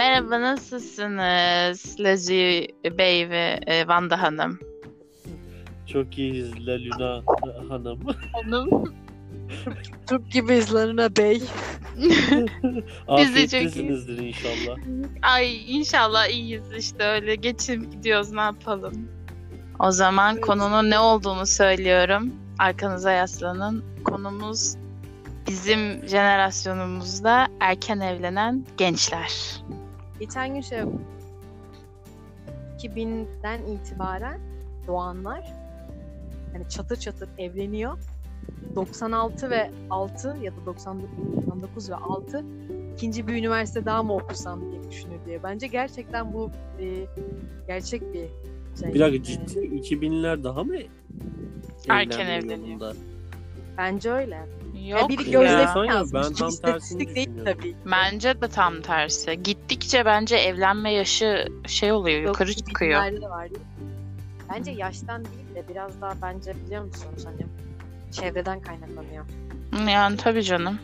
Merhaba nasılsınız Lezi Bey ve e, Vanda Hanım? Çok iyiyiz Laluna Hanım. Hanım. Türk gibiyiz Larina Bey. Afiyettesinizdir inşallah. Ay inşallah iyiyiz işte öyle geçim gidiyoruz ne yapalım. O zaman Evet. konunun ne olduğunu söylüyorum. Arkanıza yaslanın. Konumuz bizim jenerasyonumuzda erken evlenen gençler. Geçen gün şey 2000'den itibaren doğanlar hani çatır çatır evleniyor. 96 ve 6 ya da 99, 99 ve 6 ikinci bir üniversite daha mı okusam diye düşünür diye. Bence gerçekten bu e, gerçek bir şey. Bir dakika E, ciddi 2000'ler daha mı Erken evleniyor. yolunda? Bence öyle. Yok biri ya. ya, yazmış. ben tam tersini değil tabii. Bence de tam tersi. Gittikçe bence evlenme yaşı şey oluyor, Yok, yukarı çıkıyor. binlerde de var. Bence yaştan değil de biraz daha bence biliyor musunuz hani çevreden kaynaklanıyor. Yani tabii canım.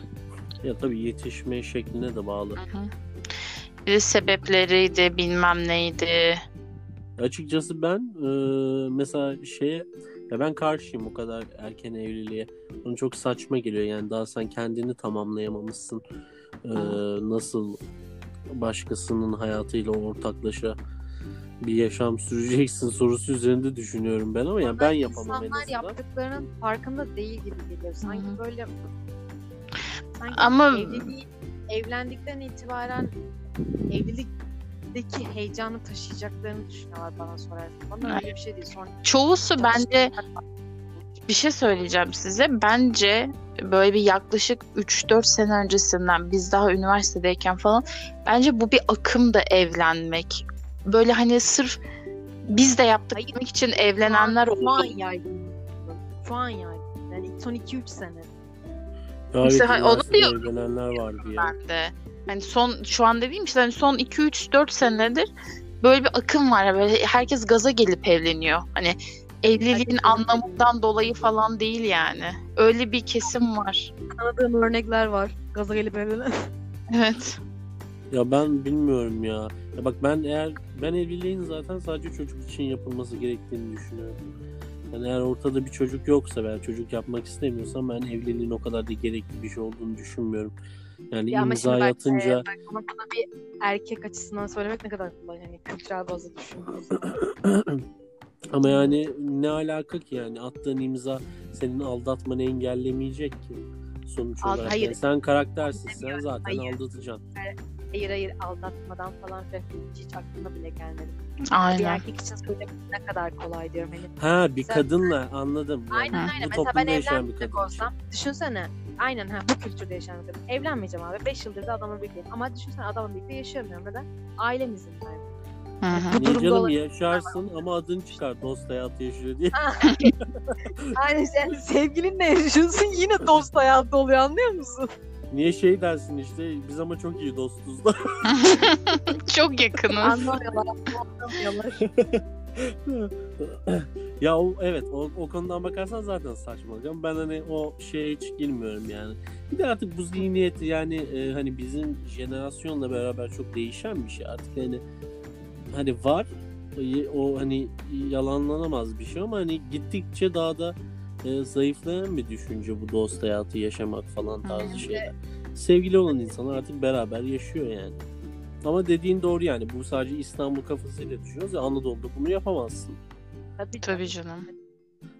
Ya tabii yetişme şekline de bağlı. Hı hı. Sebepleriydi, bilmem neydi. Açıkçası ben e, mesela şeye ya ben karşıyım o kadar erken evliliğe. Bana çok saçma geliyor yani daha sen kendini tamamlayamamışsın. E, nasıl başkasının hayatıyla ortaklaşa bir yaşam süreceksin sorusu üzerinde düşünüyorum ben ama yani ben yapamam en İnsanlar azından. yaptıklarının farkında değil gibi geliyor. Sanki Hı hı. böyle sanki Ama- evliliği, evlendikten itibaren evlilikteki heyecanı taşıyacaklarını düşünüyorlar bana sorarsan. Bana öyle bir şey değil. Sonra Çoğusu bence bir şey söyleyeceğim size. Bence böyle bir yaklaşık 3-4 sene öncesinden biz daha üniversitedeyken falan bence bu bir akımda evlenmek. Böyle hani sırf biz de yaptık Hayır. demek için evlenenler şu an oldu. yaygın. Şu an yaygın. Yani son 2-3 sene. Ya İşte hani onu diyorum. evlenenler vardı ya. Ben de. Hani son şu an dediğim işte hani son 2-3-4 senedir böyle bir akım var. Böyle herkes gaza gelip evleniyor. Hani evliliğin anlamından dolayı falan değil yani. Öyle bir kesim var. Tanıdığım örnekler var. Gaza gelip evlenen. Evet. Ya ben bilmiyorum ya. Ya bak ben eğer ben evliliğin zaten sadece çocuk için yapılması gerektiğini düşünüyorum. Yani eğer ortada bir çocuk yoksa veya çocuk yapmak istemiyorsam ben evliliğin o kadar da gerekli bir şey olduğunu düşünmüyorum. Yani Ya ama imza atınca e, bak ama bunu bir erkek açısından söylemek ne kadar kolay. Yani kültürel bazı düşündüğümüz ama yani ne alaka ki yani attığın imza senin aldatmanı engellemeyecek ki sonuç Al- olarak. hayır. Yani sen karaktersiz sen zaten hayır. aldatacaksın. Hayır hayır aldatmadan falan filan hiç, hiç aklıma bile gelmedi. Bir Aynen. erkek için söylemek ne kadar kolay diyorum. Hani, Ha bir Sen- kadınla anladım. Yani aynen aynen. Mesela ben bir evlenmeyecek kadın. olsam düşünsene. Aynen ha bu kültürde yaşayan bir kadın. Evlenmeyeceğim abi. 5 yıldır da adamla birlikteyim. Ama düşünsene adamla birlikte yaşayamıyorum. Neden? Ailemizin yani. Hı hı. Bu Niye durumda canım olabilir. yaşarsın ama adın çıkar dost hayatı yaşıyor diye. Aynen sen sevgilinle yaşıyorsun yine dost hayatı oluyor anlıyor musun? Niye şey dersin işte biz ama çok iyi dostuz da. Çok yakınız. Anlamıyorlar. Anlamıyorlar. ya o, evet o, o konudan bakarsan zaten saçmalık ama ben hani o şeye hiç girmiyorum yani. Bir de artık bu zihniyet yani e, hani bizim jenerasyonla beraber çok değişen bir şey artık hani hani var o, o hani yalanlanamaz bir şey ama hani gittikçe daha da e, zayıflayan bir düşünce bu dost hayatı yaşamak falan tarzı şeyler. Sevgili olan insanlar artık beraber yaşıyor yani. Ama dediğin doğru yani bu sadece İstanbul kafasıyla düşünüyoruz ya Anadolu'da bunu yapamazsın. Tabii, Tabii canım.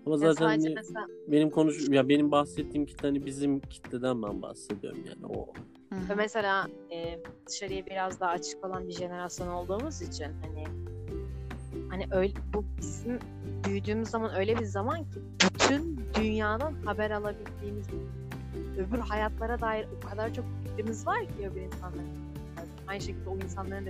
Ama Ya zaten hani mesela benim konuş ya benim bahsettiğim kitle hani bizim kitleden ben bahsediyorum yani o. Hı hı. Ve mesela e, dışarıya biraz daha açık olan bir jenerasyon olduğumuz için hani hani öyle bu bizim büyüdüğümüz zaman öyle bir zaman ki bütün dünyadan haber alabildiğimiz öbür hayatlara dair o kadar çok fikrimiz var ki öbür insanların. Aynı şekilde o insanların da.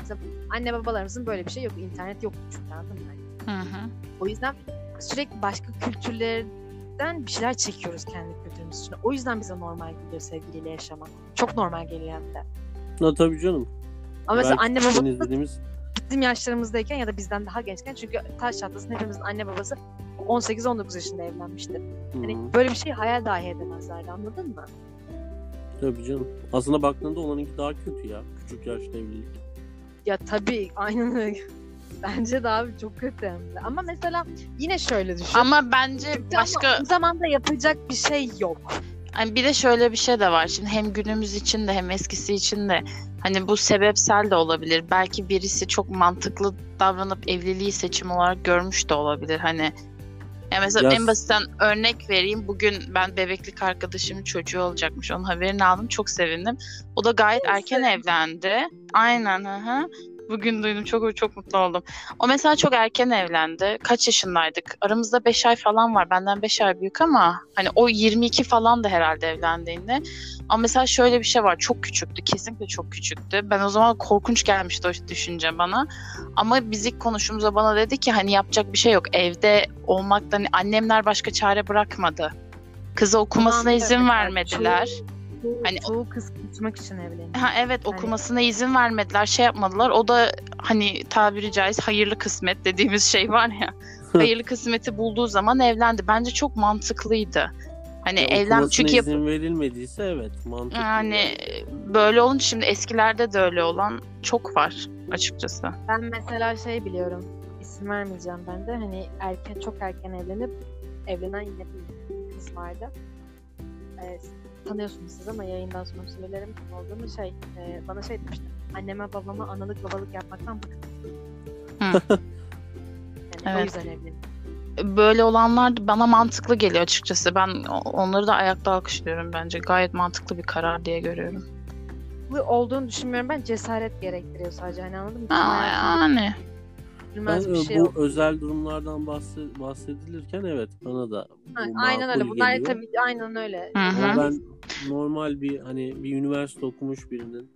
Mesela anne babalarımızın böyle bir şey yok. İnternet yok çünkü anladın mı? Hı hı. O yüzden sürekli başka kültürlerden bir şeyler çekiyoruz kendi kültürümüz için. O yüzden bize normal geliyor sevgiliyle yaşamak. Çok normal geliyor hem de. Ha tabii canım. Ama mesela Belki anne babamız izlediğimiz bizim yaşlarımızdayken ya da bizden daha gençken çünkü taş çatlasın hepimizin anne babası 18-19 yaşında evlenmişti. Hani böyle bir şey hayal dahi edemezlerdi anladın mı? Tabii canım. Aslında baktığında onlarınki daha kötü ya. Küçük yaşta evlilik. Ya tabii aynen öyle. Bence de abi çok kötü hem de. Ama mesela yine şöyle düşün. Ama bence Kötü başka ama o zamanda yapacak bir şey yok. hani bir de şöyle bir şey de var. Şimdi hem günümüz için de hem eskisi için de hani bu sebepsel de olabilir. Belki birisi çok mantıklı davranıp evliliği seçim olarak görmüş de olabilir. Hani ya mesela Ya- en basitten örnek vereyim. Bugün ben bebeklik arkadaşımın çocuğu olacakmış. Onun haberini aldım. Çok sevindim. O da gayet erken evlendi. Aynen. Hı hı. Bugün duydum. Çok çok mutlu oldum. O mesela çok erken evlendi. Kaç yaşındaydık? Aramızda 5 ay falan var. Benden 5 ay büyük ama hani o 22 falan da herhalde evlendiğinde. Ama mesela şöyle bir şey var. Çok küçüktü. Kesinlikle çok küçüktü. Ben o zaman korkunç gelmişti o düşünce bana. Ama biz ilk konuştuğumuzda bana dedi ki hani yapacak bir şey yok. Evde olmaktan hani annemler başka çare bırakmadı. Kızı okumasına Tamam, izin vermediler. Çoğu, Hani- çoğu kız kaçmak için evleniyor. Ha evet Hani- okumasına izin vermediler, şey yapmadılar. O da hani tabiri caiz hayırlı kısmet dediğimiz şey var ya. hayırlı kısmeti bulduğu zaman evlendi. Bence çok mantıklıydı. Hani Ya evlen çünkü yap- izin verilmediyse evet mantıklı. yani böyle olunca şimdi eskilerde de öyle olan çok var açıkçası. Ben mesela şey biliyorum. isim vermeyeceğim ben de. Hani erken çok erken evlenip evlenen yine bir kız vardı. Ee, tanıyorsunuz siz ama yayından sonra söylerim olduğunu şey e, bana şey demişti. Anneme babama analık babalık yapmaktan bıktım. Yani o Evet. yüzden evlendim. Böyle olanlar bana mantıklı geliyor açıkçası. Ben o- onları da ayakta alkışlıyorum bence. Gayet mantıklı bir karar diye görüyorum. Bu olduğunu düşünmüyorum ben cesaret gerektiriyor sadece hani anladın mı? Aa, yani. Üzülmez Ben bir şey bu yok. özel durumlardan bahse- bahsedilirken evet bana da bu Ha, aynen öyle. Bunlar geliyor. tabii aynen öyle. Hı hı. Ama ben normal bir hani bir üniversite okumuş birinin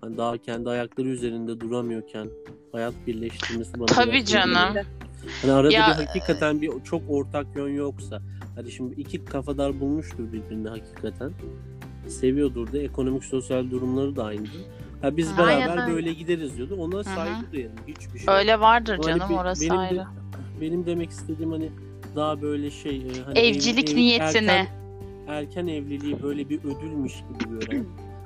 hani daha kendi ayakları üzerinde duramıyorken hayat birleştirmesi bana Tabii canım. geliyor. Hani arada Ya- bir hakikaten bir çok ortak yön yoksa hadi şimdi iki kafadar bulmuştur birbirini hakikaten. Seviyordur da ekonomik sosyal durumları da aynı. Ha biz Aynen beraber öyle. böyle gideriz diyordu. Ona saygı duyarım. Hiçbir şey. Öyle vardır Ama hani canım be- orası benim de- ayrı. benim demek istediğim hani daha böyle şey e, hani Evcilik niyetine. Erken, erken evliliği böyle bir ödülmüş gibi gören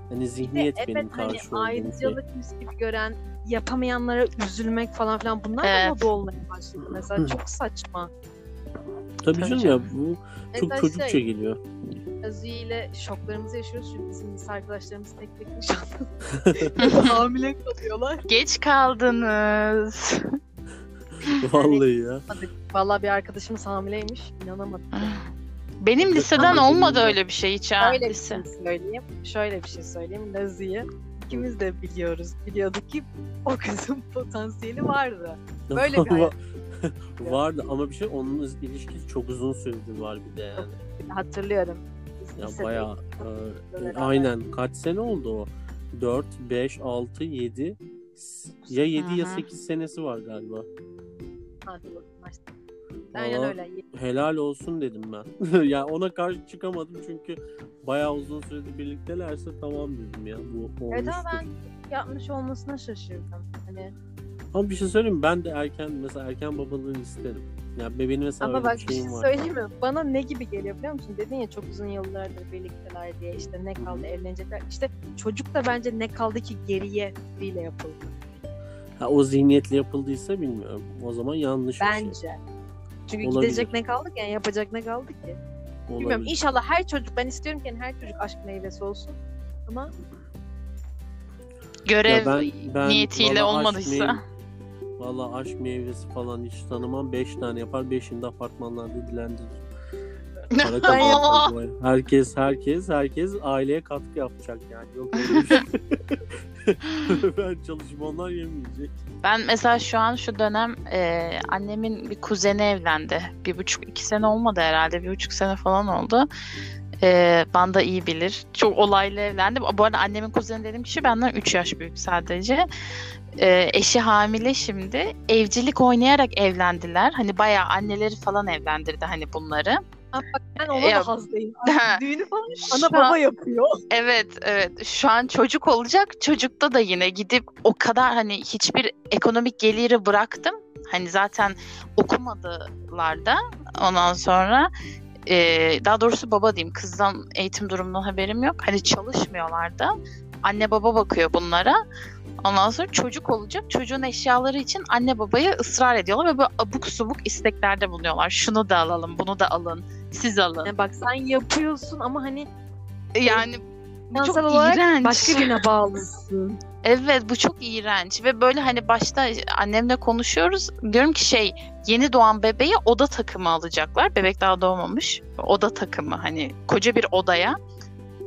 hani zihniyet evet benim hani karşı olduğum şey. ayrıcalıkmış gibi gören yapamayanlara üzülmek falan filan bunlar da Evet. moda olmaya başladı mesela çok saçma. Tabii Tabii canım canım. ya bu çok Mesela çocukça şey, geliyor. Özü ile şoklarımızı yaşıyoruz çünkü bizim lise arkadaşlarımız tek tek nişanlı hamile kalıyorlar. Geç kaldınız. Vallahi ya. Vallahi bir arkadaşımız hamileymiş inanamadım. Benim Evet, liseden olmadı öyle bir şey hiç ha. Şöyle bir şey söyleyeyim. Şöyle bir şey söyleyeyim. Lazi'yi ikimiz de biliyoruz. Biliyorduk ki o kızın potansiyeli vardı. Böyle bir. Vardı ama bir şey onun ilişkisi çok uzun süredir var bir de yani. Hatırlıyorum. Ya lisede- bayağı e, aynen kaç sene oldu o? 4, 5, 6, 7 ya 7 ya Hı hı. 8 senesi var galiba. Hadi bakalım. Aynen öyle. helal olsun dedim ben. ya ona karşı çıkamadım çünkü bayağı uzun süredir birliktelerse tamam dedim ya bu Evet olmuştur. ama ben yapmış olmasına şaşırdım. Hani Ama bir şey söyleyeyim mi? ben de erken mesela erken babalığı isterim. Ya benim mesela ama bak bir şey var. söyleyeyim mi? Bana ne gibi geliyor biliyor musun? Dedin ya çok uzun yıllardır birlikteler diye işte ne kaldı evlenecekler. İşte çocuk da bence ne kaldı ki geriye fikriyle yapıldı. Ha, o zihniyetle yapıldıysa bilmiyorum. O zaman yanlış bir şey. Bence. Çünkü Olabilir. gidecek ne kaldı ki? Yani yapacak ne kaldı ki? Bilmiyorum. Olabilir. İnşallah her çocuk ben istiyorum ki yani her çocuk aşk meyvesi olsun. Ama Görev Ya ben- ben niyetiyle olmadıysa. meyve- Valla aşk meyvesi falan hiç tanımam. 5 tane yapar. 5'inde apartmanlarda dilendirir. Para. Herkes herkes herkes aileye katkı yapacak yani. Yok öyle bir şey. ben çalışıp onlar yemeyecek. Ben mesela şu an şu dönem e, annemin bir kuzeni evlendi. Bir buçuk iki sene olmadı herhalde. Bir buçuk sene falan oldu. E, Banda iyi bilir. Çok olaylı evlendi. Bu arada annemin kuzeni dediğim kişi benden 3 yaş büyük sadece. E, eşi hamile şimdi. Evcilik oynayarak evlendiler. Hani bayağı anneleri falan evlendirdi hani bunları. Bak ben ona Ya- da hazdayım. Düğünü falan ana an- baba yapıyor. Evet evet şu an çocuk olacak çocukta da yine gidip o kadar hani hiçbir ekonomik geliri bıraktım. Hani zaten okumadılar da ondan sonra e, daha doğrusu baba diyeyim kızdan eğitim durumundan haberim yok. Hani çalışmıyorlar da anne baba bakıyor bunlara. Ondan sonra çocuk olacak. Çocuğun eşyaları için anne babaya ısrar ediyorlar ve böyle abuk subuk isteklerde bulunuyorlar. Şunu da alalım, bunu da alın, siz alın. Yani bak sen yapıyorsun ama hani Yani bu çok iğrenç. başka birine bağlısın. Evet bu çok iğrenç ve böyle hani başta annemle konuşuyoruz. Diyorum ki şey yeni doğan bebeğe oda takımı alacaklar. Bebek daha doğmamış. Oda takımı hani koca bir odaya.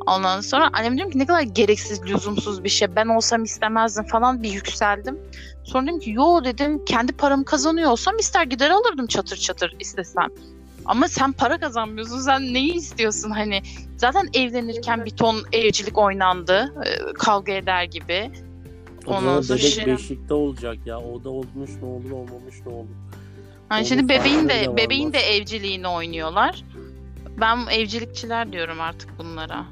Ondan sonra annem diyorum ki ne kadar gereksiz, lüzumsuz bir şey. Ben olsam istemezdim falan bir yükseldim. Sonra dedim ki yo dedim kendi paramı kazanıyor olsam ister gider alırdım çatır çatır istesem. Ama sen para kazanmıyorsun. Sen neyi istiyorsun hani? Zaten evlenirken bir ton evcilik oynandı. e, Kavga eder gibi. Ondan sonra bebek şey- beşikte olacak ya. O da olmuş ne olur olmamış ne olur. Hani şimdi bebeğin de var bebeğin de evciliğini oynuyorlar. Ben evcilikçiler diyorum artık bunlara.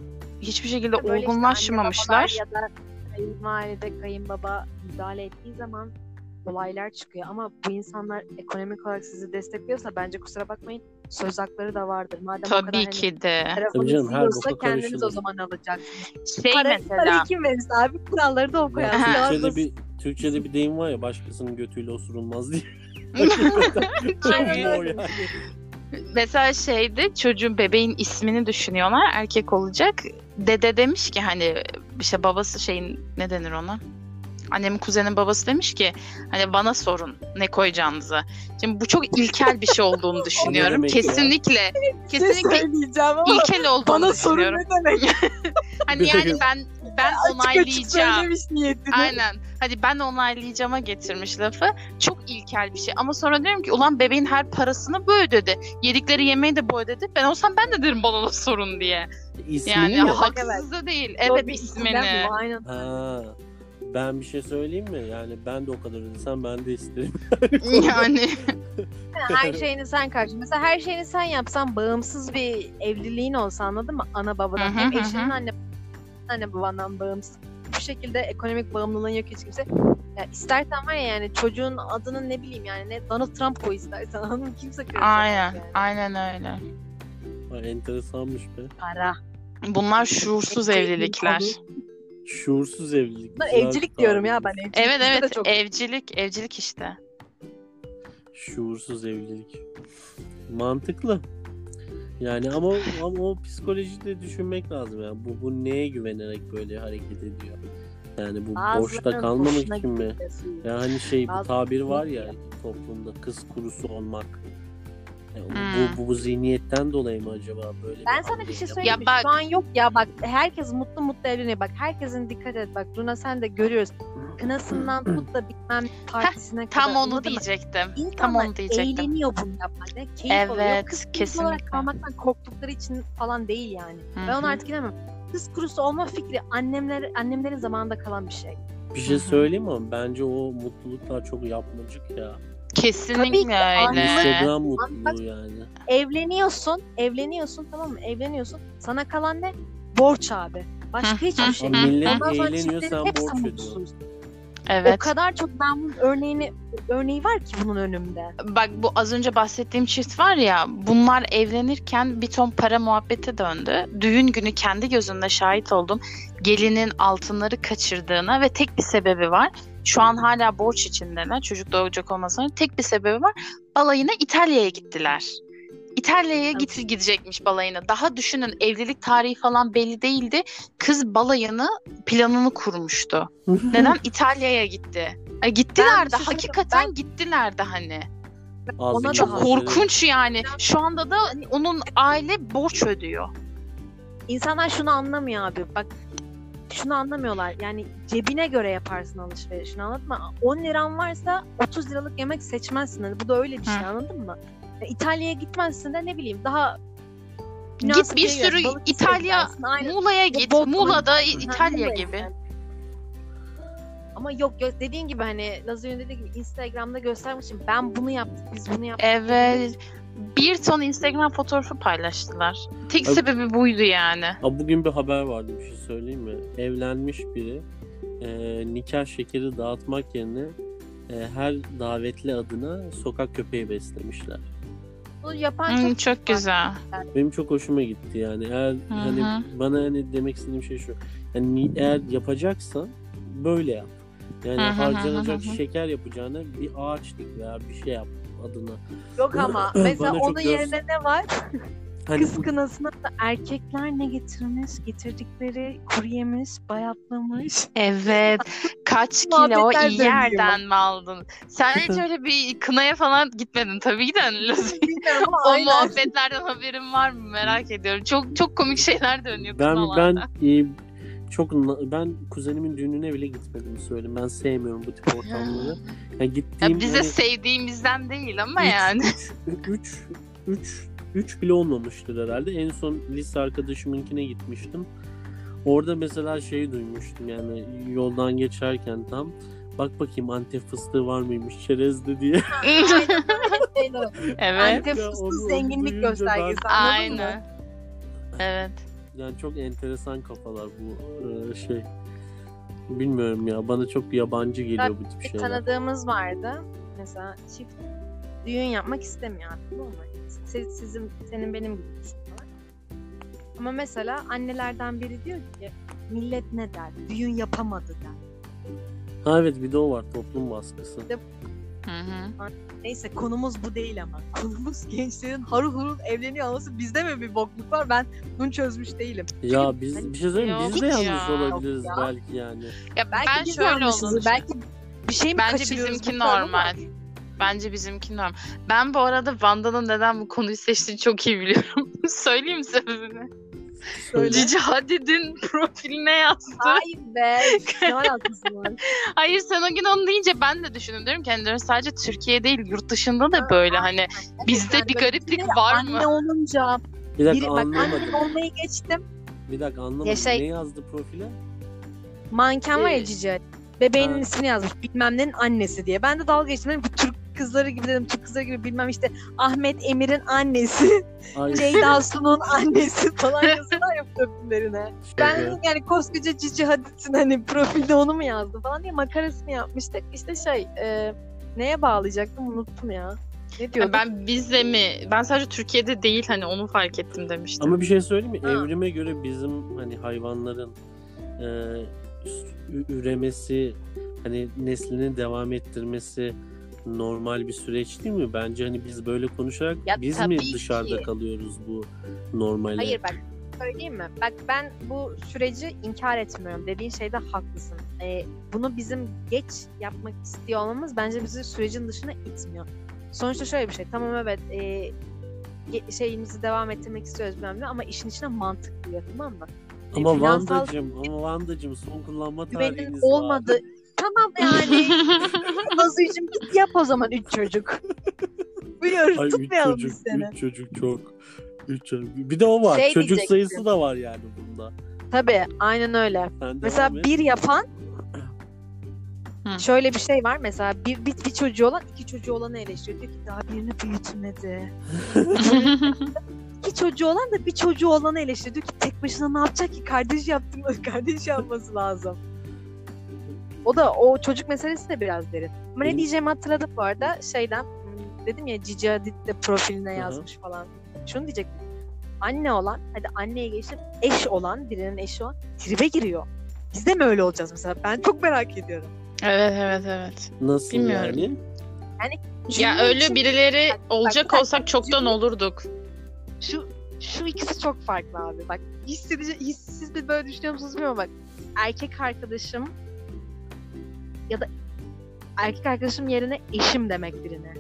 Hiçbir şekilde Böyle işte olgunlaşmamışlar. babalar Ya da kayınvalide, kayınbaba müdahale ettiği zaman olaylar çıkıyor. Ama bu insanlar ekonomik olarak sizi destekliyorsa bence kusura bakmayın söz hakları da vardır. Madem o kadar Tabii hani ki de. Tabii canım, her kendiniz o zaman alacaksınız. Şey Para, mesela. parayı kim verirse abi kuralları da o koyar. Türkçe'de bir Türkçe'de bir deyim var ya başkasının götüyle osurulmaz diye. Çok Aynen iyi. o yani. Mesela şeyde çocuğun bebeğin ismini düşünüyorlar. Erkek olacak. Dede demiş ki hani işte babası şeyin ne denir ona? Annemin kuzenin babası demiş ki hani bana sorun ne koyacağınızı. Şimdi bu çok ilkel bir şey olduğunu düşünüyorum. demek ya? kesinlikle şey kesinlikle ilkel olduğunu bana sorun düşünüyorum. ne demek? Hani yani ben ben Açık açık onaylayacağım. niyetini. Aynen. Hadi ben onaylayacağıma getirmiş lafı. Çok ilkel bir şey. Ama sonra diyorum ki ulan bebeğin her parasını bu ödedi. Yedikleri yemeği de bu ödedi. Ben olsam ben de derim bana da sorun diye. İsmini Yani mi? haksız da değil. Evet bir ismini. Aynen. Ha. Ben bir şey söyleyeyim mi? Yani ben de o kadar ödesem ben de isterim. yani her şeyini sen karşı. Mesela her şeyini sen yapsan bağımsız bir evliliğin olsa anladın mı? Ana babadan. Hem eşinin anne anne babandan bağımsız. Bu şekilde ekonomik bağımlılığın yok hiç kimse. Ya istersen var ya yani çocuğun adını ne bileyim yani ne Donald Trump koy istersen anladın mı? Kimse karışamaz aynen. yani. Aynen öyle. Ha, enteresanmış be. Para. Bunlar şuursuz evlilikler. Şuursuz evlilik. Bunlar güzel evcilik bir diyorum ya ben. Evcilik Evet evet çok evcilik evcilik işte. Şuursuz evlilik. Mantıklı. Yani ama ama o psikolojide düşünmek lazım yani. Bu bu neye güvenerek böyle hareket ediyor? Yani bu boşta Bazılarının kalmamak için mi? Ya hani şey bu Bazı- tabir var ya toplumda kız kurusu olmak. Yani Hmm. bu, bu, bu zihniyetten dolayı mı acaba böyle? Ben sana bir şey söyleyeyim Ya mi? bak- Şu an yok ya bak herkes mutlu mutlu evleniyor. Bak herkesin dikkat et bak Luna sen de görüyoruz. Kınasından tut da bilmem partisine kadar. Tam onu diyecektim. İnsanlar Tam onu diyecektim. eğleniyor bunu yapmakta. Keyif. Evet, Kız kurusu kesinlikle. olarak kalmaktan korktukları için falan değil yani. Hı Ben onu artık inanmam. Kız kurusu olma fikri annemler annemlerin zamanında kalan bir şey. Bir şey söyleyeyim ama bence o mutluluklar çok yapmacık ya. Kesinlikle Tabii ki, öyle. Instagram mutluluğu yani. Evleniyorsun, evleniyorsun tamam mı? Evleniyorsun. Sana kalan ne? Borç abi. Başka hiçbir şey. Ama millet Ondan sonra eğleniyor çiftlerin sen hepsi borç mutsuz. ödüyorsun. O Evet. kadar çok ben bunun örneğini örneği var ki bunun önümde. Bak bu az önce bahsettiğim çift var ya bunlar evlenirken bir ton para muhabbeti döndü. Düğün günü kendi gözümle şahit oldum. Gelinin altınları kaçırdığına ve tek bir sebebi var. Şu an hala borç içindeler. Çocuk doğacak olmasına tek bir sebebi var. Balayına İtalya'ya gittiler. İtalya'ya git gidecekmiş balayına. Daha düşünün evlilik tarihi falan belli değildi. Kız balayını planını kurmuştu. Neden İtalya'ya gitti? Ay gittiler Ben de hakikaten gittiler de hani. Ona Çok korkunç yani. Şu anda da onun aile borç ödüyor. İnsanlar şunu anlamıyor abi. Bak şunu anlamıyorlar. Yani cebine göre yaparsın alışverişini anladın mı? 10 liran varsa 30 liralık yemek seçmezsin. Hani bu da öyle bir şey Hı. anladın mı? Ya İtalya'ya gitmezsin de ne bileyim daha Git bir sürü Balıkesir'e İtalya. Muğla'ya git. Bodrum. Muğla'da İtalya gibi. gitsen. Ama yok yok dediğin gibi hani Nazır'ın dediği gibi Instagram'da göstermişim. Ben bunu yaptım, biz bunu yaptık. Evet. Bir ton Instagram fotoğrafı paylaştılar. Tek Abi- sebebi buydu yani. Ha, bugün bir haber vardı bir şey söyleyeyim mi? Evlenmiş biri e, nikah şekeri dağıtmak yerine e, her davetli adına sokak köpeği beslemişler. Bunu yapan Hmm, çok çok güzel. Benim çok hoşuma gitti yani. Eğer hani hı. bana hani demek istediğim şey şu. Yani ni- eğer yapacaksan böyle yap. Yani Hı hı hı harcanacak hı hı. şeker yapacağına bir ağaç dik veya bir şey yap adına. Yok ama mesela onun yerine ne var? Hani Kız kınasına da erkekler ne getirmiş? Getirdikleri kuru yemiş, bayatlamış. Evet. Kaç kilo iyi yerden mi aldın? Sen hiç öyle bir kınaya falan gitmedin tabii ki de. o aynen. muhabbetlerden haberin var mı merak ediyorum. Çok çok komik şeyler dönüyor ben kınalarda. ben e, çok ben kuzenimin düğününe bile gitmedim söyleyeyim. Ben sevmiyorum bu tip ortamları. Yani gittiğim Ya bize hani- sevdiğimizden değil ama Üç- yani. 3 3 3 bile olmamıştır herhalde. En son lise arkadaşımınkine gitmiştim. Orada mesela şey duymuştum yani yoldan geçerken tam bak bakayım Antep fıstığı var mıymış çerezde diye. evet. Antep fıstığı zenginlik göstergesi ben- mı? Aynen. Evet. Yani çok enteresan kafalar bu e, şey. Bilmiyorum ya bana çok yabancı geliyor bu tip şeyler. tanıdığımız vardı. Mesela çift düğün yapmak istemiyor artık mi? Siz, sizin, senin benim gibi düşün falan. Ama mesela annelerden biri diyor ki millet ne der? Düğün yapamadı der. Ha evet bir de o var toplum baskısı. Hı hı. Neyse konumuz bu değil ama. Konumuz gençlerin harıl harıl evleniyor olması bizde mi bir bokluk var? Ben bunu çözmüş değilim. Ya biz hani- bir şey söyleyeyim mi? biz de Yok yanlış ya. olabiliriz Yok ya. belki yani. Ya Belki ben biz şöyle olduğunu Belki bir şey mi Bence kaçırıyoruz? bizimki normal. Bence bizimki normal. Ben bu arada Vanda'nın neden bu konuyu seçtiğini çok iyi biliyorum. Söyleyeyim sebebini? Söyle. Cici Hadid'in profiline yazdı. Hayır be. Ne alakası var? Hayır sen o gün onu deyince ben de düşündüm. Diyorum ki hani sadece Türkiye değil yurt dışında da böyle hani bizde Yani bir gariplik var Anne mı? olunca. Bir dakika Biri, bak anlamadım. anne olmayı geçtim. Bir dakika anlamadım. Ya şey- Ne yazdı profile? Manken var ya Ee, Cici. Bebeğinin ha. ismini yazmış. Bilmem nenin annesi diye. Ben de dalga geçtim. Dedim ki Türk kızları gibi dedim. Türk kızları gibi bilmem işte Ahmet Emir'in annesi. Ceyda Su'nun annesi falan yazıyorlar ya profillerine. Ben yani koskoca Cici Hadid'in hani profilde onu mu yazdım falan diye makarasını yapmıştık. İşte şey e, neye bağlayacaktım unuttum ya. Ne diyordum? Ben bizde mi? Ben sadece Türkiye'de değil hani onu fark ettim demiştim. Ama bir şey söyleyeyim mi? Ha. Evrime göre bizim hani hayvanların e, üremesi, hani neslini devam ettirmesi normal bir süreç değil mi? Bence hani biz böyle konuşarak Ya biz mi tabii ki. dışarıda kalıyoruz bu normale? Hayır bak söyleyeyim mi? Bak ben bu süreci inkar etmiyorum. Dediğin şeyde haklısın. Ee, bunu bizim geç yapmak istiyor olmamız bence bizi sürecin dışına itmiyor. Sonuçta şöyle bir şey. Tamam evet e, şeyimizi devam ettirmek istiyoruz bilmem ne ama işin içine mantık giriyor tamam mı? E, Ama finansal Vandacım, ama Vandacım son kullanma tarihiniz var. Tamam yani. Azıcım git yap o zaman üç çocuk. Biliyoruz Ay üç tutmayalım çocuk, biz seni. üç çocuk çok. Üç çocuk. Bir de o var. Şey çocuk diyecektim. sayısı da var yani bunda. Tabii aynen öyle. Sen Mesela bir yapan Hı. şöyle bir şey var mesela bir, bir, bir çocuğu olan iki çocuğu olanı eleştiriyor. Diyor ki daha birini büyütmedi. İki çocuğu olan da bir çocuğu olanı eleştiriyor. Diyor ki tek başına ne yapacak ki? Kardeş yaptım. Kardeş yapması lazım. O da o çocuk meselesi de biraz derin. Ama ne diyeceğimi hatırladım bu arada. Şeyden dedim ya Cici Hadid de profiline Hı hı. yazmış falan. Şunu diyecektim. Anne olan, hadi anneye geçtim. Eş olan, birinin eşi olan tribe giriyor. Biz de mi öyle olacağız mesela? Ben çok merak ediyorum. evet evet evet. Nasıl Bilmiyorum. yani? Ya Cümle öyle için- birileri Bak, olacak bak, olsak çoktan cümle- olurduk. şu şu ikisi çok farklı abi. Bak hissedici, hissiz bir böyle düşünüyor musunuz bilmiyorum bak. Erkek arkadaşım ya da erkek arkadaşım yerine eşim demek birine.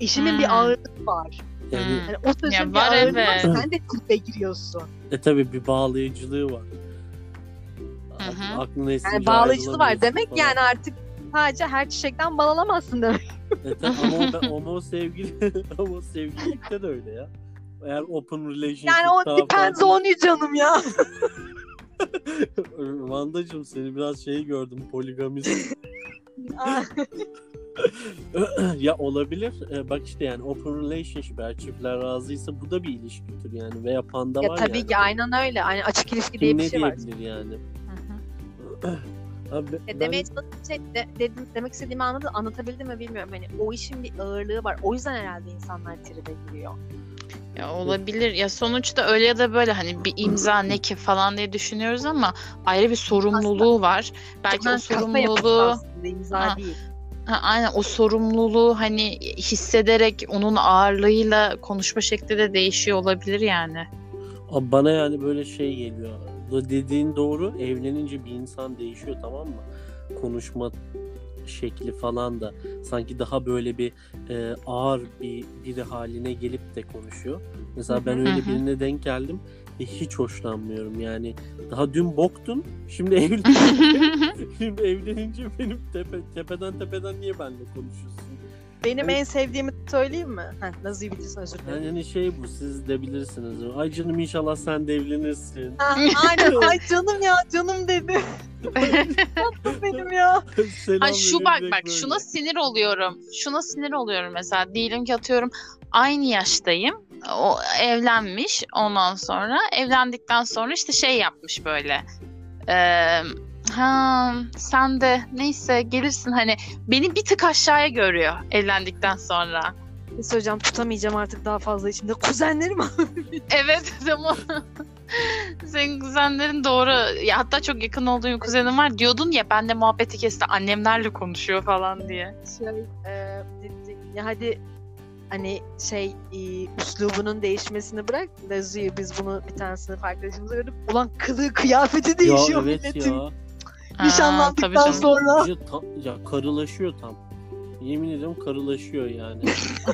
Eşimin Hmm. bir ağırlığı var. Yani Hmm. Yani o sözün Ya bir var, ağırlığı var. evet. Sen de tribe giriyorsun. e tabi bir bağlayıcılığı var. Hı hı. Aklına esince Yani bağlayıcılığı var. Demek falan. yani artık sadece her çiçekten bal alamazsın demek. E tabii ama, o, ben- ama o sevgili ama o sevgililikte de öyle ya. Eğer open relationship Yani o depends on you canım ya. Vandacım seni biraz şey gördüm poligamist. ya olabilir. E, bak işte yani open relationship eğer çiftler razıysa bu da bir ilişkidir yani. Veya panda ya var tabii yani. ki aynen öyle. Hani açık ilişki diye Kim bir ne şey var. diyebilir yani. Abi, Ya ben- demeye çalıştığım şey de, dedim, demek istediğimi anladı, anlatabildim mi bilmiyorum. Hani o işin bir ağırlığı var. O yüzden herhalde insanlar tribe giriyor. Ya olabilir. Ya sonuçta öyle ya da böyle hani bir imza ne ki falan diye düşünüyoruz ama ayrı bir sorumluluğu var. Belki o sorumluluğu imza Ha. değil. Ha, aynen o sorumluluğu hani hissederek onun ağırlığıyla konuşma şekli de değişiyor olabilir yani. Abi bana yani böyle şey geliyor. Bu Dediğin doğru. Evlenince bir insan değişiyor tamam mı? Konuşma şekli falan da sanki daha böyle bir e, ağır bir biri haline gelip de konuşuyor. Mesela ben öyle birine denk geldim hiç hoşlanmıyorum. Yani daha dün boktun, şimdi evlen şimdi evlenince benim tepe, tepeden tepeden niye benimle konuşuyorsun? Benim Evet. en sevdiğimi söyleyeyim mi? Heh, Nazı'yı bilirsin özür dilerim. Yani hani şey bu siz de bilirsiniz. Ay canım inşallah sen de evlenirsin. Ha, aynen ay canım ya canım dedi. Tatlım benim ya. Selam Ha şu bak bak böyle. şuna sinir oluyorum. Şuna sinir oluyorum mesela. Diyelim ki atıyorum aynı yaştayım. O evlenmiş ondan sonra evlendikten sonra işte şey yapmış böyle. Eee ha sen de neyse gelirsin hani beni bir tık aşağıya görüyor evlendikten sonra. Ne söyleyeceğim tutamayacağım artık daha fazla içimde. Kuzenlerim Evet ama senin kuzenlerin doğru. Ya hatta çok yakın olduğun bir kuzenin var. Diyordun ya ben de muhabbeti kesti annemlerle konuşuyor falan diye. şey e, ya hadi hani şey e, üslubunun değişmesini bırak. Nazı'yı biz bunu bir tane sınıf arkadaşımıza gördük. Ulan kılığı kıyafeti Ya değişiyor evet milletin. ya. Ha, tabii Nişanlandıktan canım. sonra. Ya, tam, ya karılaşıyor tam. Yemin ediyorum karılaşıyor yani.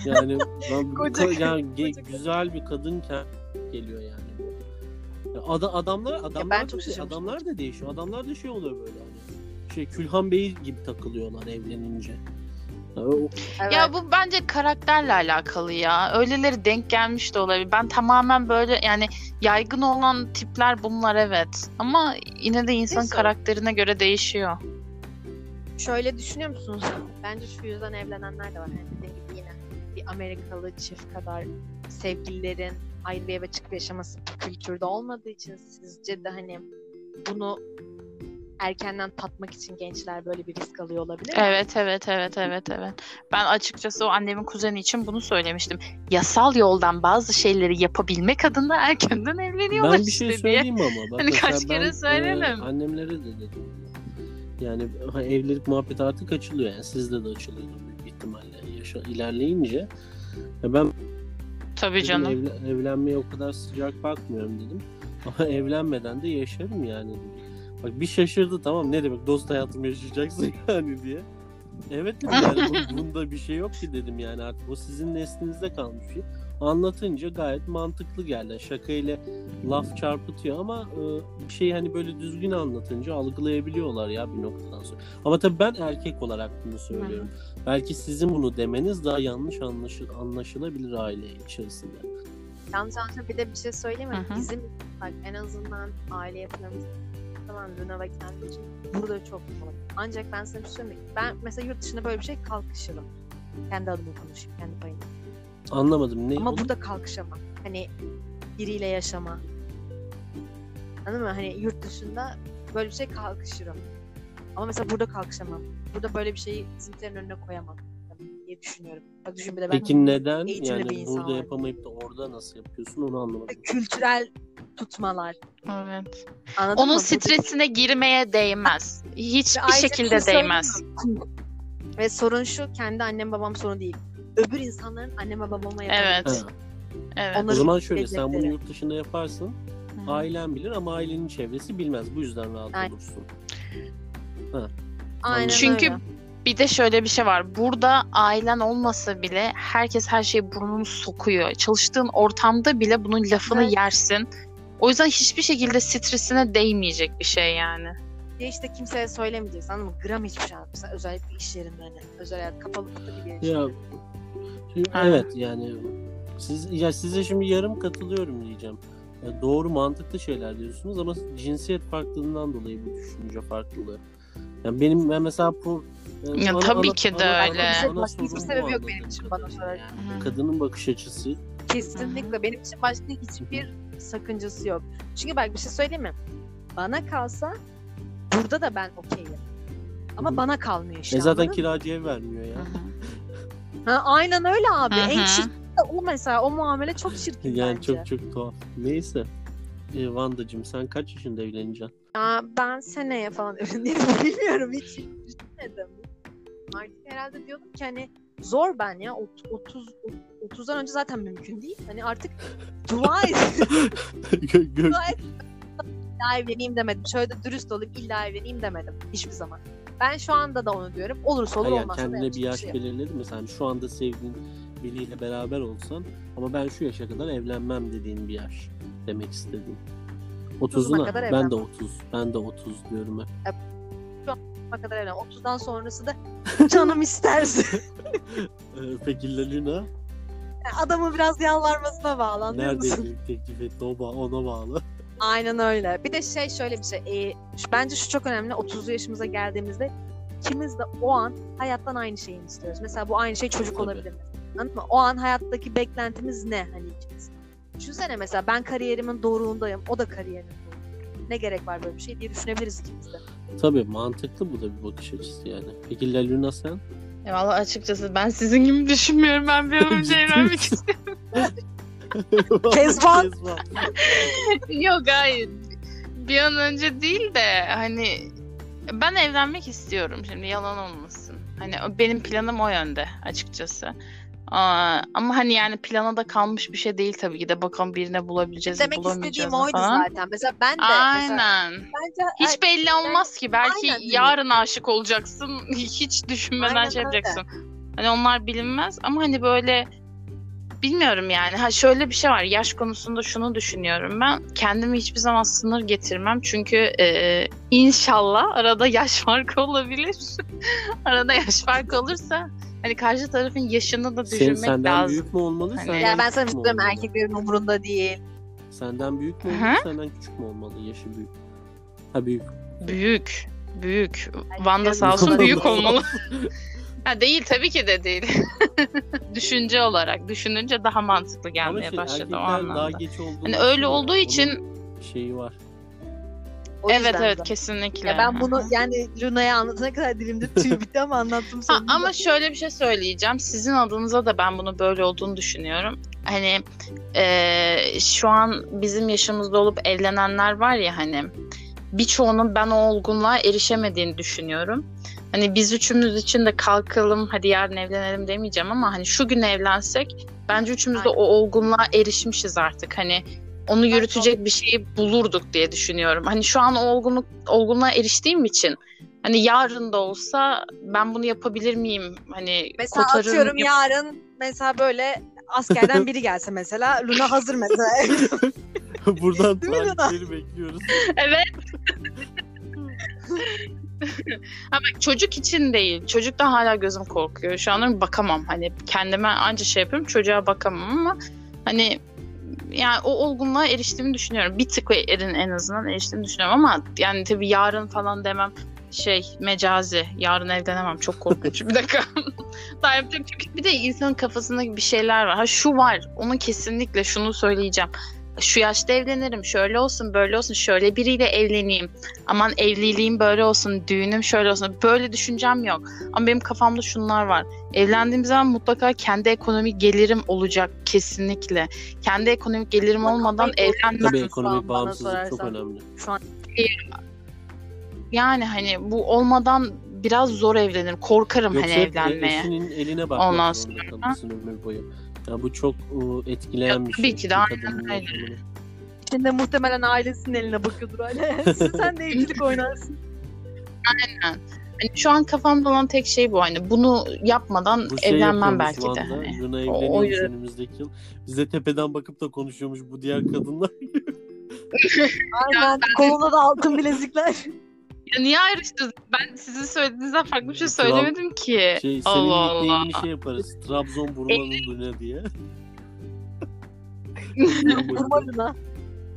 Yani ben Koca ka- yani ge- güzel bir kadınken geliyor yani. Ya ada- adamlar adamlar ben çok da, şaşırmıştım. adamlar da değişiyor. Adamlar da şey oluyor böyle hani. Şey Külhan Bey gibi takılıyorlar evlenince. Evet. Ya bu bence karakterle alakalı ya. Öyleleri denk gelmiş de olabilir. Ben tamamen böyle yani yaygın olan tipler bunlar evet. Ama yine de insanın Neyse. karakterine göre değişiyor. Şöyle düşünüyor musunuz? Bence şu yüzden evlenenler de var. Yani dediğim gibi yine bir Amerikalı çift kadar sevgililerin ayrı bir eve çıkıp yaşaması kültürde olmadığı için sizce de hani bunu erkenden tatmak için gençler böyle bir risk alıyor olabilir? Evet evet evet evet evet. Ben açıkçası o annemin kuzeni için bunu söylemiştim. Yasal yoldan bazı şeyleri yapabilmek adına erkenden evleniyorlar ben bir şey işte diye. söyleyeyim ama. Bak Hani kaç kere ben, söyledim. e, annemlere de dedim. Yani evlilik muhabbeti artık açılıyor yani sizde de açılıyordur büyük ihtimalle yaşa ilerleyince. Ya ben Tabii canım. evle- evlenmeye o kadar sıcak bakmıyorum dedim. Ama evlenmeden de yaşarım yani dedim. Bak bir şaşırdı tamam ne demek dost hayatımı yaşayacaksın yani diye. Evet dedim yani bu- bunda bir şey yok ki dedim yani artık o sizin neslinizde kalmış bir şey. Anlatınca gayet mantıklı geldi. Şakayla laf çarpıtıyor ama e, bir şey hani böyle düzgün anlatınca algılayabiliyorlar ya bir noktadan sonra. Ama tabii ben erkek olarak bunu söylüyorum. Belki sizin bunu demeniz daha yanlış anlaşıl anlaşılabilir aile içerisinde. Yalnız bir de bir şey söyleyeyim mi? Hı hı. Bizim en azından aile yapılarımız tamam Luna ve kendi için burada çok zor. Ancak ben sana bir şey söyleyeyim. Ben mesela yurt dışında böyle bir şey kalkışırım. Kendi adıma konuşayım, kendi payımda. Anlamadım ne? Ama burada kalkışamam. Hani biriyle yaşama. Anladın mı? Hani yurt dışında böyle bir şey kalkışırım. Ama mesela burada kalkışamam. Burada böyle bir şeyi bizimkilerin önüne koyamam diye düşünüyorum. Bak düşün bir de ben Peki neden bir yani insan burada olarak. yapamayıp da orada nasıl yapıyorsun onu anlamadım. kültürel tutmalar. Evet. Anladın Onun mı? stresine girmeye değmez. Hiçbir bir şekilde değmez. Ve sorun şu kendi annem babam sorun değil. Öbür insanların anneme babama yapabilir. Evet. Ha. Evet. O zaman şöyle sen bunu lezzetleri. yurt dışında yaparsın. Hı. Ailen bilir ama ailenin çevresi bilmez. Bu yüzden rahat Aynen. olursun. Aynen Çünkü öyle. Bir de şöyle bir şey var. Burada ailen olmasa bile herkes her şeyi burnunu sokuyor. Çalıştığın ortamda bile bunun lafını Evet. yersin. O yüzden hiçbir şekilde stresine değmeyecek bir şey yani. Ya işte kimseye söylemeyeceksin anladın mı? Gram hiçbir şey anlatmıyorsun. Özellikle iş yerinde hani. Özel hayat kapalı kutu gibi Ya yaşıyorsun. şimdi Ha. evet yani siz ya size şimdi yarım katılıyorum diyeceğim. Ya doğru mantıklı şeyler diyorsunuz ama cinsiyet farklılığından dolayı bu düşünce farklılığı. Yani benim ben mesela bu e, Ya tabii ki de öyle. Başka hiçbir sebebi yok benim için bana sorarsan. yani. Kadının bakış açısı Kesinlikle. Benim için başka hiçbir sakıncası yok. Çünkü bak bir şey söyleyeyim mi? Bana kalsa burada da ben okeyim. Ama Hı. bana kalmıyor işte. E zaten kiracı ev vermiyor ya. Ha, aynen öyle abi. En çirkin o mesela. O muamele çok çirkin yani bence. çok çok tuhaf. Neyse. E, Vandacığım sen kaç yaşında evleneceksin? Ya ben seneye falan evlenirim bilmiyorum hiç düşünmedim. Artık herhalde diyordum ki hani zor ben ya Ot- 30 30'dan önce zaten mümkün değil. Hani artık dua et. Dua et. İlla evleneyim demedim. Şöyle de dürüst olayım illa evleneyim demedim hiçbir zaman. Ben şu anda da onu diyorum. Olursa olur yani olmazsa kendine bir yaş şey belirledin mi? Sen şu anda sevdiğin biriyle beraber olsan ama ben şu yaşa kadar evlenmem dediğin bir yaş demek istediğin. 30'una kadar ben de evlenmem. 30. Ben de 30 diyorum hep. Ne kadar evlen. 30'dan sonrası da canım isterse. Ee, peki Laluna Adamın biraz yalvarmasına bağlı anlıyor nerede musun? evlilik teklif etti o ba- ona bağlı. Aynen öyle. Bir de şey şöyle bir şey. e, şu- bence şu çok önemli. 30'lu yaşımıza geldiğimizde ikimiz de o an hayattan aynı şeyi istiyoruz. Mesela bu aynı şey çocuk Tabii. olabilir. Anladın mı? O an hayattaki beklentimiz ne hani ikimiz? Düşünsene mesela ben kariyerimin doruğundayım. O da kariyerinin doruğunda. Ne gerek var böyle bir şey diye düşünebiliriz ikimiz de. Tabii mantıklı bu da bir bakış açısı yani. Peki Laluna sen? Ya valla açıkçası ben sizin gibi düşünmüyorum. Ben bir an önce evlenmek istiyorum. Kezban! Yok hayır. Bir an önce değil de hani ben evlenmek istiyorum şimdi yalan olmasın. Hani o- benim planım o yönde açıkçası. Aa, ama hani yani plana da kalmış bir şey değil tabii ki de bakalım birine bulabileceğiz Demek bulamayacağız istediğim mı oydu zaten. Mesela ben de mesela, Aynen. bence Hiç belli olmaz ki. Belki Aynen. yarın aşık olacaksın. Hiç düşünmeden Aynen şey öyle. yapacaksın. Hani onlar bilinmez ama hani böyle bilmiyorum yani. Ha şöyle bir şey var. Yaş konusunda şunu düşünüyorum ben. Kendimi hiçbir zaman sınır getirmem. Çünkü e, inşallah arada yaş farkı olabilir. arada yaş farkı olursa hani karşı tarafın yaşını da Senin düşünmek senden lazım. büyük mü olmalı? Hani- senden ya ben sana bir şey erkeklerin umurunda değil. Senden büyük mü olmalı? hı. Senden küçük mü olmalı? Yaşı büyük. Ha büyük. Büyük. Büyük. Ay, Vanda sağ olsun büyük olmalı. Ha değil tabii ki de değil. Düşünce olarak düşününce daha mantıklı Ama gelmeye şey, başladı o erkekler daha anlamda. geç olduğu Hani öyle olduğu için şeyi var. O evet evet zaten. kesinlikle. Ya ben bunu yani Luna'ya anlatana kadar dilimde tüy bitti ama anlattım Ha, sonunda. ama şöyle bir şey söyleyeceğim. Sizin adınıza da ben bunu böyle olduğunu düşünüyorum. Hani eee, şu an bizim yaşımızda olup evlenenler var ya hani birçoğunun ben o olgunluğa erişemediğini düşünüyorum. Hani biz üçümüz için de kalkalım hadi yarın evlenelim demeyeceğim ama hani şu gün evlensek bence üçümüz de o olgunluğa erişmişiz artık. Hani onu yürütecek bir şeyi bulurduk diye düşünüyorum. Hani şu an olgunluk olgunluğa eriştiğim için hani yarın da olsa ben bunu yapabilir miyim? Hani Mesela kotarırım, atıyorum yap- yarın mesela böyle askerden biri gelse mesela Luna hazır mesela. Buradan talipleri bekliyoruz. Evet. bak çocuk için değil. Çocuktan hala gözüm korkuyor. Şu an bakamam. Hani kendime anca şey yapıyorum. Çocuğa bakamam ama hani yani o olgunluğa eriştiğimi düşünüyorum. Bir tık erin en azından eriştiğimi düşünüyorum ama yani tabii yarın falan demem şey mecazi. Yarın evlenemem. Çok korkunç. bir dakika. Daha çünkü bir de insanın kafasında bir şeyler var. Ha şu var. Onu kesinlikle şunu söyleyeceğim. Şu yaşta evlenirim. Şöyle olsun, böyle olsun. Şöyle biriyle evleneyim. Aman evliliğim böyle olsun, düğünüm şöyle olsun. Böyle düşüncem yok. Ama benim kafamda şunlar var. Evlendiğim zaman mutlaka kendi ekonomik gelirim olacak kesinlikle. Kendi ekonomik gelirim Ama olmadan evlenmem. Tabii Bana ekonomik bağımsızlık çok önemli. Şu an Yani hani bu olmadan biraz zor evlenirim. Korkarım Yoksa hani hep evlenmeye. eşinin eline bakmak Ondan sonra- kalırsın ömür boyu. Ya bu çok ıı, etkileyen Ya bir şey. tabii ki de, aynen öyle. muhtemelen ailesinin eline bakıyordur hala. Sen de evlilik oynarsın. Hani şu an kafamda olan tek şey bu. Hani bunu yapmadan Bu şey evlenmem belki de. Hani. Luna o evleniyormuş yüzden- önümüzdeki yıl. Bize tepeden bakıp da konuşuyormuş bu diğer kadınlar. Aynen. Kolunda da altın bilezikler. Ya niye ayrıştınız? Ben sizin söylediğinizden farklı bir şey söylemedim ki. Şey, Allah senin Allah. nickname'ini şey yaparız. Trabzon Burman'ın Luna diye. Vurma Luna.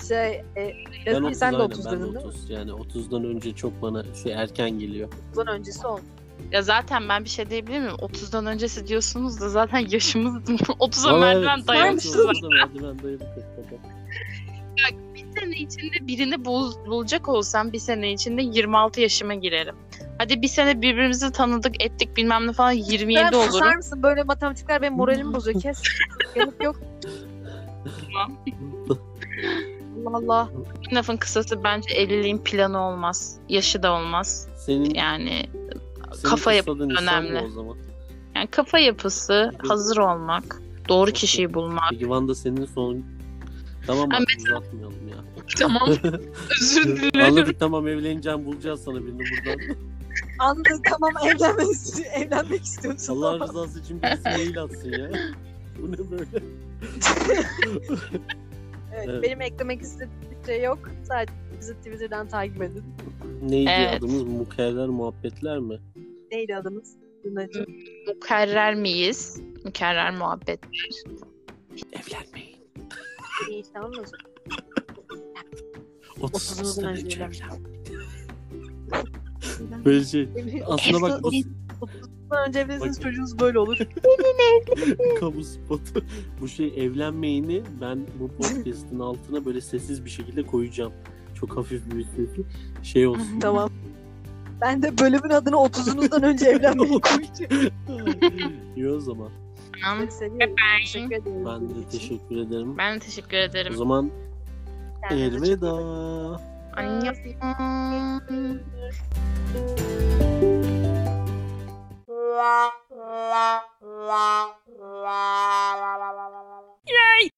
Şey, e, ben Özgür 30 sen de aynen, 30 ben de dedin değil mi? 30. Yani 30'dan önce çok bana şey erken geliyor. 30'dan öncesi ol. Ya zaten ben bir şey diyebilir miyim? 30'dan öncesi diyorsunuz da zaten yaşımız 30'a Vallahi merdiven dayamışız. 30'a merdiven dayadık hakikaten. bir sene içinde birini bul- bulacak olsam bir sene içinde 26 yaşıma girerim. Hadi bir sene birbirimizi tanıdık ettik bilmem ne falan 27 Sen susar olurum. mısın? Böyle matematikler benim moralimi bozuyor. Kes. Yanıt yok. Allah Allah. Bir lafın kısası bence evliliğin planı olmaz. Yaşı da olmaz. Senin, Yani senin kafa yapısı önemli. O zaman. yani kafa yapısı, hazır olmak, doğru kişiyi bulmak. Peki Wanda senin son... Tamam artık uzatmayalım ya. Tamam. Özür dilerim. Anladık tamam evleneceğim bulacağız sana birini buradan. Anladım tamam evlenmek, evlenmek istiyorsun. Allah rızası için birisi mail atsın ya. Bu ne böyle? Evet, Evet. Benim eklemek istediğim bir şey yok. Sadece bizi Twitter'dan takip edin. Neydi Evet. adımız? Mukerrer muhabbetler mi? Neydi adımız? Lunacığım. Mükerrer miyiz? Mükerrer muhabbet. Evlenmeyin. İyi tamam mı? 30 Otuzunuzdan sene önce önce evlenmiş. evlenmeyin. Böyle şey. Aslında bak bu Otuzdan önce evlenirseniz Bak- çocuğunuz böyle olur. kamu spotu. Bu şey evlenmeyini ben bu podcast'in altına böyle sessiz bir şekilde koyacağım. Çok hafif bir sesi. Şey olsun. tamam. Ben de bölümün adını 30'unuzdan önce evlenmeyi koyacağım. İyi o zaman. Tamam. Teşekkür. Ben de teşekkür ederim. Ben de teşekkür ederim. O zaman elveda. Annyeong. Yay!